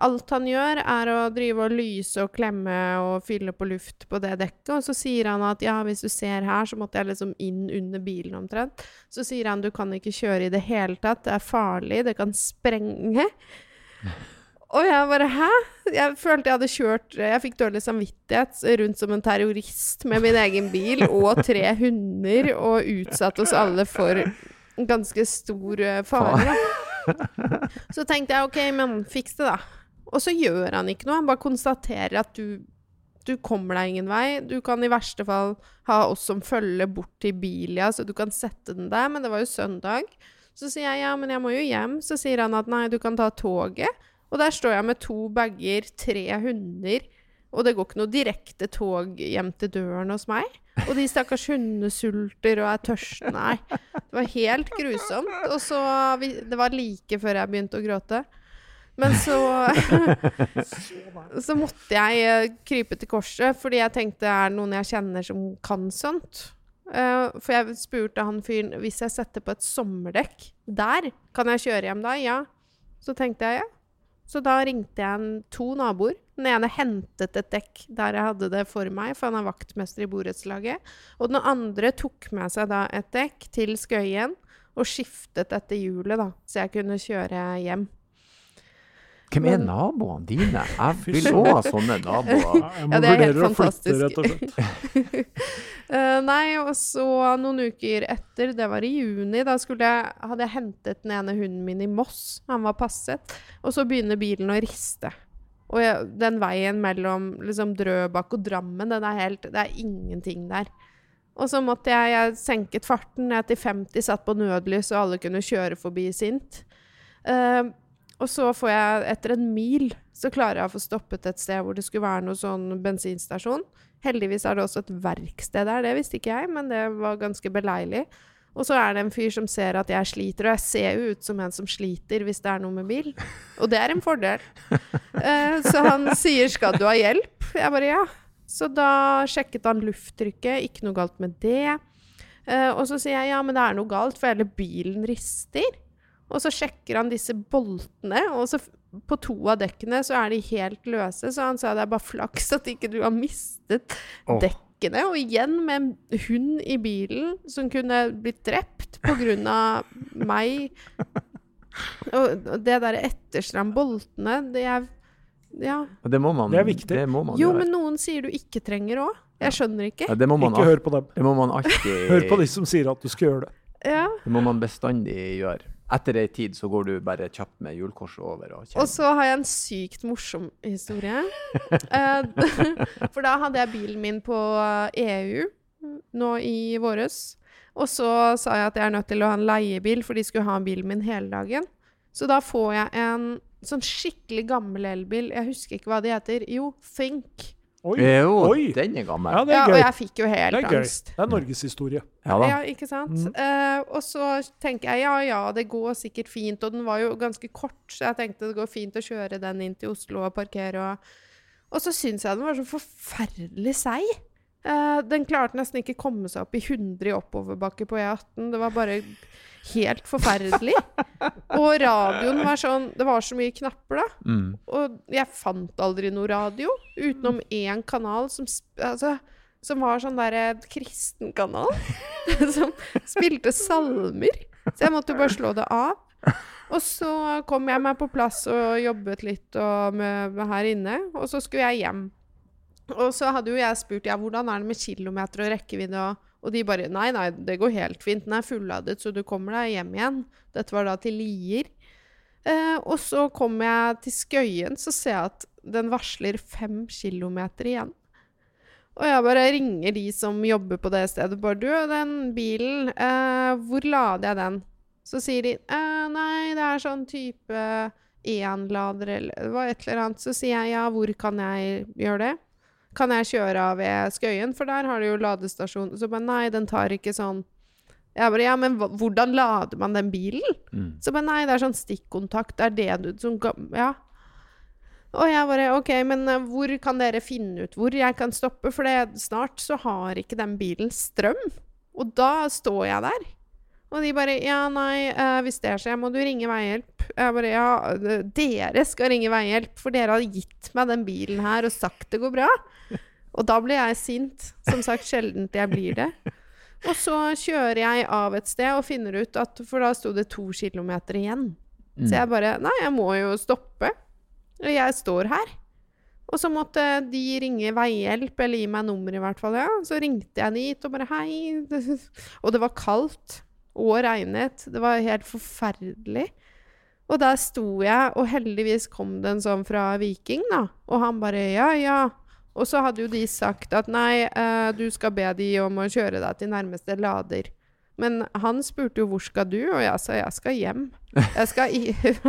Alt han gjør, er å drive og lyse og klemme og fylle på luft på det dekket. Og så sier han at ja, hvis du ser her, så måtte jeg liksom inn under bilen omtrent. Så sier han du kan ikke kjøre i det hele tatt, det er farlig, det kan sprenge. Og jeg bare Hæ? Jeg følte jeg hadde kjørt Jeg fikk dårlig samvittighet rundt som en terrorist med min egen bil og tre hunder og utsatt oss alle for ganske stor eh, fare. Så tenkte jeg OK, men fiks det, da. Og så gjør han ikke noe. Han bare konstaterer at du, du kommer deg ingen vei. Du kan i verste fall ha oss som følger bort til Bilia, så du kan sette den der. Men det var jo søndag. Så sier jeg ja, men jeg må jo hjem. Så sier han at nei, du kan ta toget. Og der står jeg med to bager, tre hunder og det går ikke noe direkte tog hjem til døren hos meg. Og de stakkars hundene sulter og er tørste. Nei. Det var helt grusomt. Og så Det var like før jeg begynte å gråte. Men så Så måtte jeg eh, krype til korset, fordi jeg tenkte er det noen jeg kjenner som kan sånt? Uh, for jeg spurte han fyren hvis jeg setter på et sommerdekk der, kan jeg kjøre hjem da? Ja. Så tenkte jeg ja. Så da ringte jeg en, to naboer. Den ene hentet et dekk der jeg hadde det for meg, for han er vaktmester i borettslaget. Og den andre tok med seg da et dekk til Skøyen og skiftet dette hjulet, da, så jeg kunne kjøre hjem. Hvem er naboene dine? Jeg vil òg ha sånne naboer. Ja, det er helt fantastisk. Flytte, uh, nei, og så noen uker etter, det var i juni, da jeg, hadde jeg hentet den ene hunden min i Moss. Han var passet. Og så begynner bilen å riste. Og jeg, den veien mellom liksom, Drøbak og Drammen, den er helt Det er ingenting der. Og så måtte jeg, jeg senket farten ned til 50, satt på nødlys, og alle kunne kjøre forbi sint. Uh, og så får jeg, etter en mil, så klarer jeg å få stoppet et sted hvor det skulle være noe sånn bensinstasjon. Heldigvis er det også et verksted der, det visste ikke jeg, men det var ganske beleilig. Og så er det en fyr som ser at jeg sliter, og jeg ser jo ut som en som sliter hvis det er noe med bil. Og det er en fordel. Uh, så han sier 'skal du ha hjelp?' Jeg bare ja. Så da sjekket han lufttrykket, ikke noe galt med det. Uh, og så sier jeg ja, men det er noe galt, for hele bilen rister. Og så sjekker han disse boltene, og så på to av dekkene så er de helt løse. Så han sa det er bare flaks at ikke du har mistet oh. dekkene. Og igjen med en hund i bilen som kunne blitt drept på grunn av meg. Og det derre etterstram boltene, det er ja. Det må man. Det er viktig. Det må man jo, gjøre. men noen sier du ikke trenger òg. Jeg skjønner ikke. Ja, ikke hør på dem. Det må man alltid Hør på de som sier at du skal gjøre det. Ja. Det må man bestandig gjøre. Etter ei tid så går du bare kjapt med julekorset over. Og, og så har jeg en sykt morsom historie. uh, for da hadde jeg bilen min på EU nå i våres. Og så sa jeg at jeg er nødt til å ha en leiebil, for de skulle ha bilen min hele dagen. Så da får jeg en sånn skikkelig gammel elbil. Jeg husker ikke hva de heter. Jo, Think. Oi, jo, Oi. den er gammel. Ja, er ja, og jeg fikk jo helt det er angst. Det er norgeshistorie. Ja, ja, ikke sant. Mm. Uh, og så tenker jeg ja, ja, det går sikkert fint. Og den var jo ganske kort, så jeg tenkte det går fint å kjøre den inn til Oslo og parkere. Og, og så syns jeg den var så forferdelig seig. Uh, den klarte nesten ikke komme seg opp i 100 i oppoverbakke på E18. Det var bare helt forferdelig. Og radioen var sånn Det var så mye knapper, da. Mm. Og jeg fant aldri noe radio utenom én kanal som altså, som var sånn derre kristen kanal. som spilte salmer. Så jeg måtte jo bare slå det av. Og så kom jeg meg på plass og jobbet litt med, med her inne. Og så skulle jeg hjem. Og så hadde jo jeg spurt ja, hvordan er det med kilometer og rekkevidde. og og de bare Nei, nei, det går helt fint. Den er fulladet, så du kommer deg hjem igjen. Dette var da til Lier. Eh, og så kommer jeg til Skøyen, så ser jeg at den varsler fem kilometer igjen. Og jeg bare ringer de som jobber på det stedet. Bare 'Du, den bilen, eh, hvor lader jeg den?' Så sier de eh, 'Nei, det er sånn type én-lader eller et eller annet'. Så sier jeg 'Ja, hvor kan jeg gjøre det?' Kan jeg kjøre av ved Skøyen, for der har de jo ladestasjon. Så bare nei, den tar ikke sånn Jeg bare ja, men hvordan lader man den bilen? Mm. Så bare nei, det er sånn stikkontakt. Det er det du som Ja. Og jeg bare OK, men uh, hvor kan dere finne ut hvor jeg kan stoppe? For det, snart så har ikke den bilen strøm. Og da står jeg der. Og de bare Ja, nei, uh, hvis det skjer, må du ringe veihjelp. Jeg bare Ja, dere skal ringe veihjelp, for dere har gitt meg den bilen her og sagt det går bra. Og da blir jeg sint. Som sagt, sjelden jeg blir det. Og så kjører jeg av et sted og finner ut at For da sto det to kilometer igjen. Mm. Så jeg bare Nei, jeg må jo stoppe. Jeg står her. Og så måtte de ringe veihjelp, eller gi meg nummer, i hvert fall. ja. Så ringte jeg dit og bare Hei. Og det var kaldt. Og regnet. Det var helt forferdelig. Og der sto jeg, og heldigvis kom det en sånn fra Viking, da. Og han bare Ja, ja. Og så hadde jo de sagt at nei, uh, du skal be de om å kjøre deg til nærmeste lader. Men han spurte jo hvor skal du, og jeg sa jeg skal hjem. Jeg skal,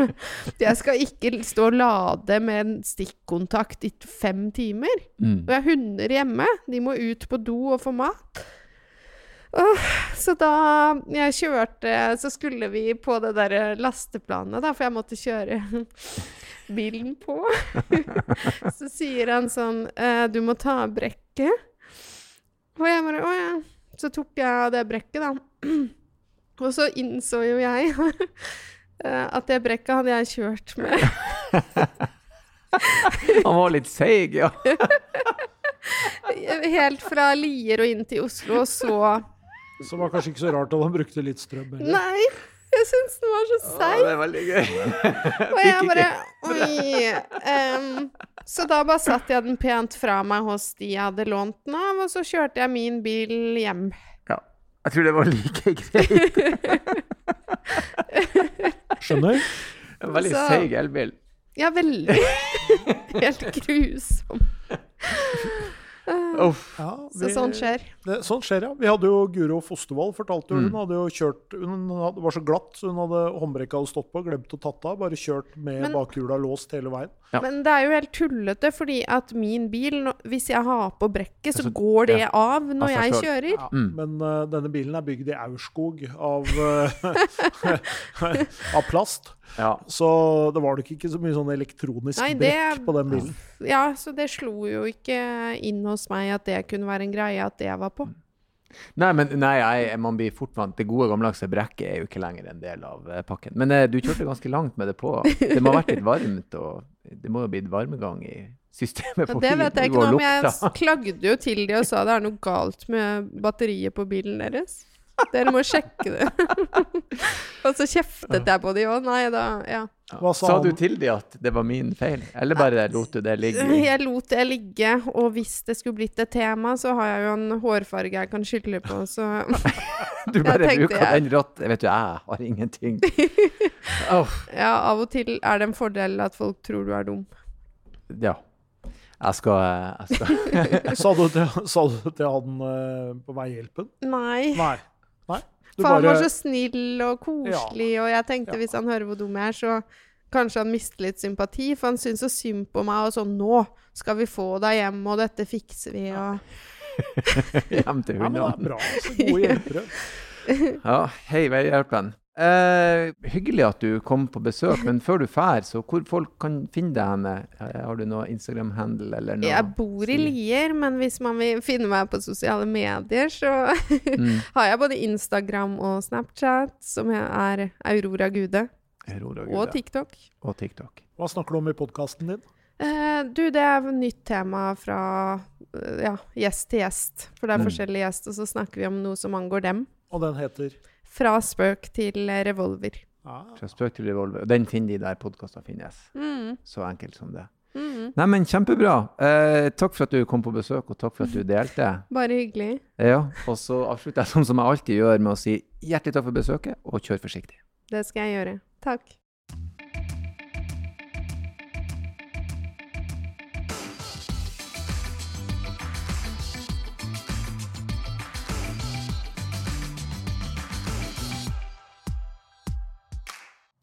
jeg skal ikke stå og lade med en stikkontakt i fem timer. Mm. Og jeg har hunder hjemme. De må ut på do og få mat. Så da jeg kjørte, så skulle vi på det der lasteplanet, da, for jeg måtte kjøre bilen på. så sier han sånn eh, Du må ta av brekket. Og jeg bare Å ja. Så tok jeg av det brekket, da. Og så innså jo jeg eh, at det brekket hadde jeg kjørt med. Han var litt seig, ja. Helt fra Lier og inn til Oslo, og så Så det var kanskje ikke så rart at han brukte litt strøm Eller? Nei, jeg syns den var så seig. det er veldig gøy. Og jeg bare Oi. Um, så da bare satte jeg den pent fra meg hos de jeg hadde lånt den av, og så kjørte jeg min bil hjem. Ja. Jeg tror det var like greit. Skjønner? En veldig Så- seig elbil. Ja, veldig. Helt grusom. Uff. vi, Så sånt skjer. Det, sånn skjer, ja. Vi hadde jo Guro Fostervoll fortalte jo Mm. hun hadde jo kjørt Hun hadde, var så glatt, så hun hadde håndbrekket hadde stått på, glemt å tatt av. Bare kjørt med Men- bakhjula låst hele veien. Ja. Men det er jo helt tullete, fordi at min bil, hvis jeg har på brekket, så Altså, går det ja. av når Av jeg kjører. Ja, Mm. Men uh, denne bilen er bygd i Aurskog av, uh, av plast. Ja. Så det var nok ikke så mye sånn elektronisk Nei, det- brekk på den bilen. Ja, så det slo jo ikke inn hos meg at det kunne være en greie at det var på. Nei, men nei, jeg, man blir fort vant. Det gode, gammeldagse brekket er jo ikke lenger en del av eh, pakken. Men eh, du kjørte ganske langt med det på. Det må ha vært litt varmt, og det må jo ha blitt varmegang i systemet Ja, det vet jeg ikke noe om. Jeg klagde jo til de og sa det er noe galt med batteriet på bilen deres. Dere må sjekke det. og så kjeftet jeg på de òg. Nei da, ja. Hva sa Sa du til de at det var min feil, eller bare lot du det ligge? Jeg lot det ligge, og hvis det skulle blitt et tema, så har jeg jo en hårfarge jeg kan skylde på, så Du bare bruker jeg- den rått. Vet du, jeg har ingenting. oh. ja, av og til er det en fordel at folk tror du er dum. ja. Jeg skal, jeg skal Sa du til, sa du til han eh, på Veihjelpen? Nei. Nei. Han var så snill og koselig, og jeg tenkte hvis han hører hvor dum jeg er, så kanskje han mister litt sympati, for han syns så synd på meg, og sånn 'Nå skal vi få deg hjem, og dette fikser vi', og hjem til hundene. Ja, men det er bra. Så gode hjelpere. Ja, hei, Veihjelpen. Eh, hyggelig at du kom på besøk, men før du drar, så hvor folk kan finne deg henne? Eh, Har du noe Instagram-handle eller noe? Jeg bor i Lier, men hvis man vil finne meg på sosiale medier, så Mm. har jeg både Instagram og Snapchat, som er Aurora Gude, Aurora og TikTok. Og TikTok. Hva snakker du om i podkasten din? Eh, du, det er et nytt tema fra eh, ja, gjest til gjest. For det er Mm. forskjellige gjester, og så snakker vi om noe som angår dem. Og den heter Fra spøk til revolver. ah, Fra spøk til revolver. Og Den finner de der podkaster finnes. Mm. Så enkelt som det. Mm. Nei, men kjempebra. Eh, takk for at du kom på besøk, og takk for at du delte. Bare hyggelig. Ja, Og så avslutter jeg sånn som jeg alltid gjør, med å si hjertelig takk for besøket, og kjør forsiktig. Det skal jeg gjøre. Takk.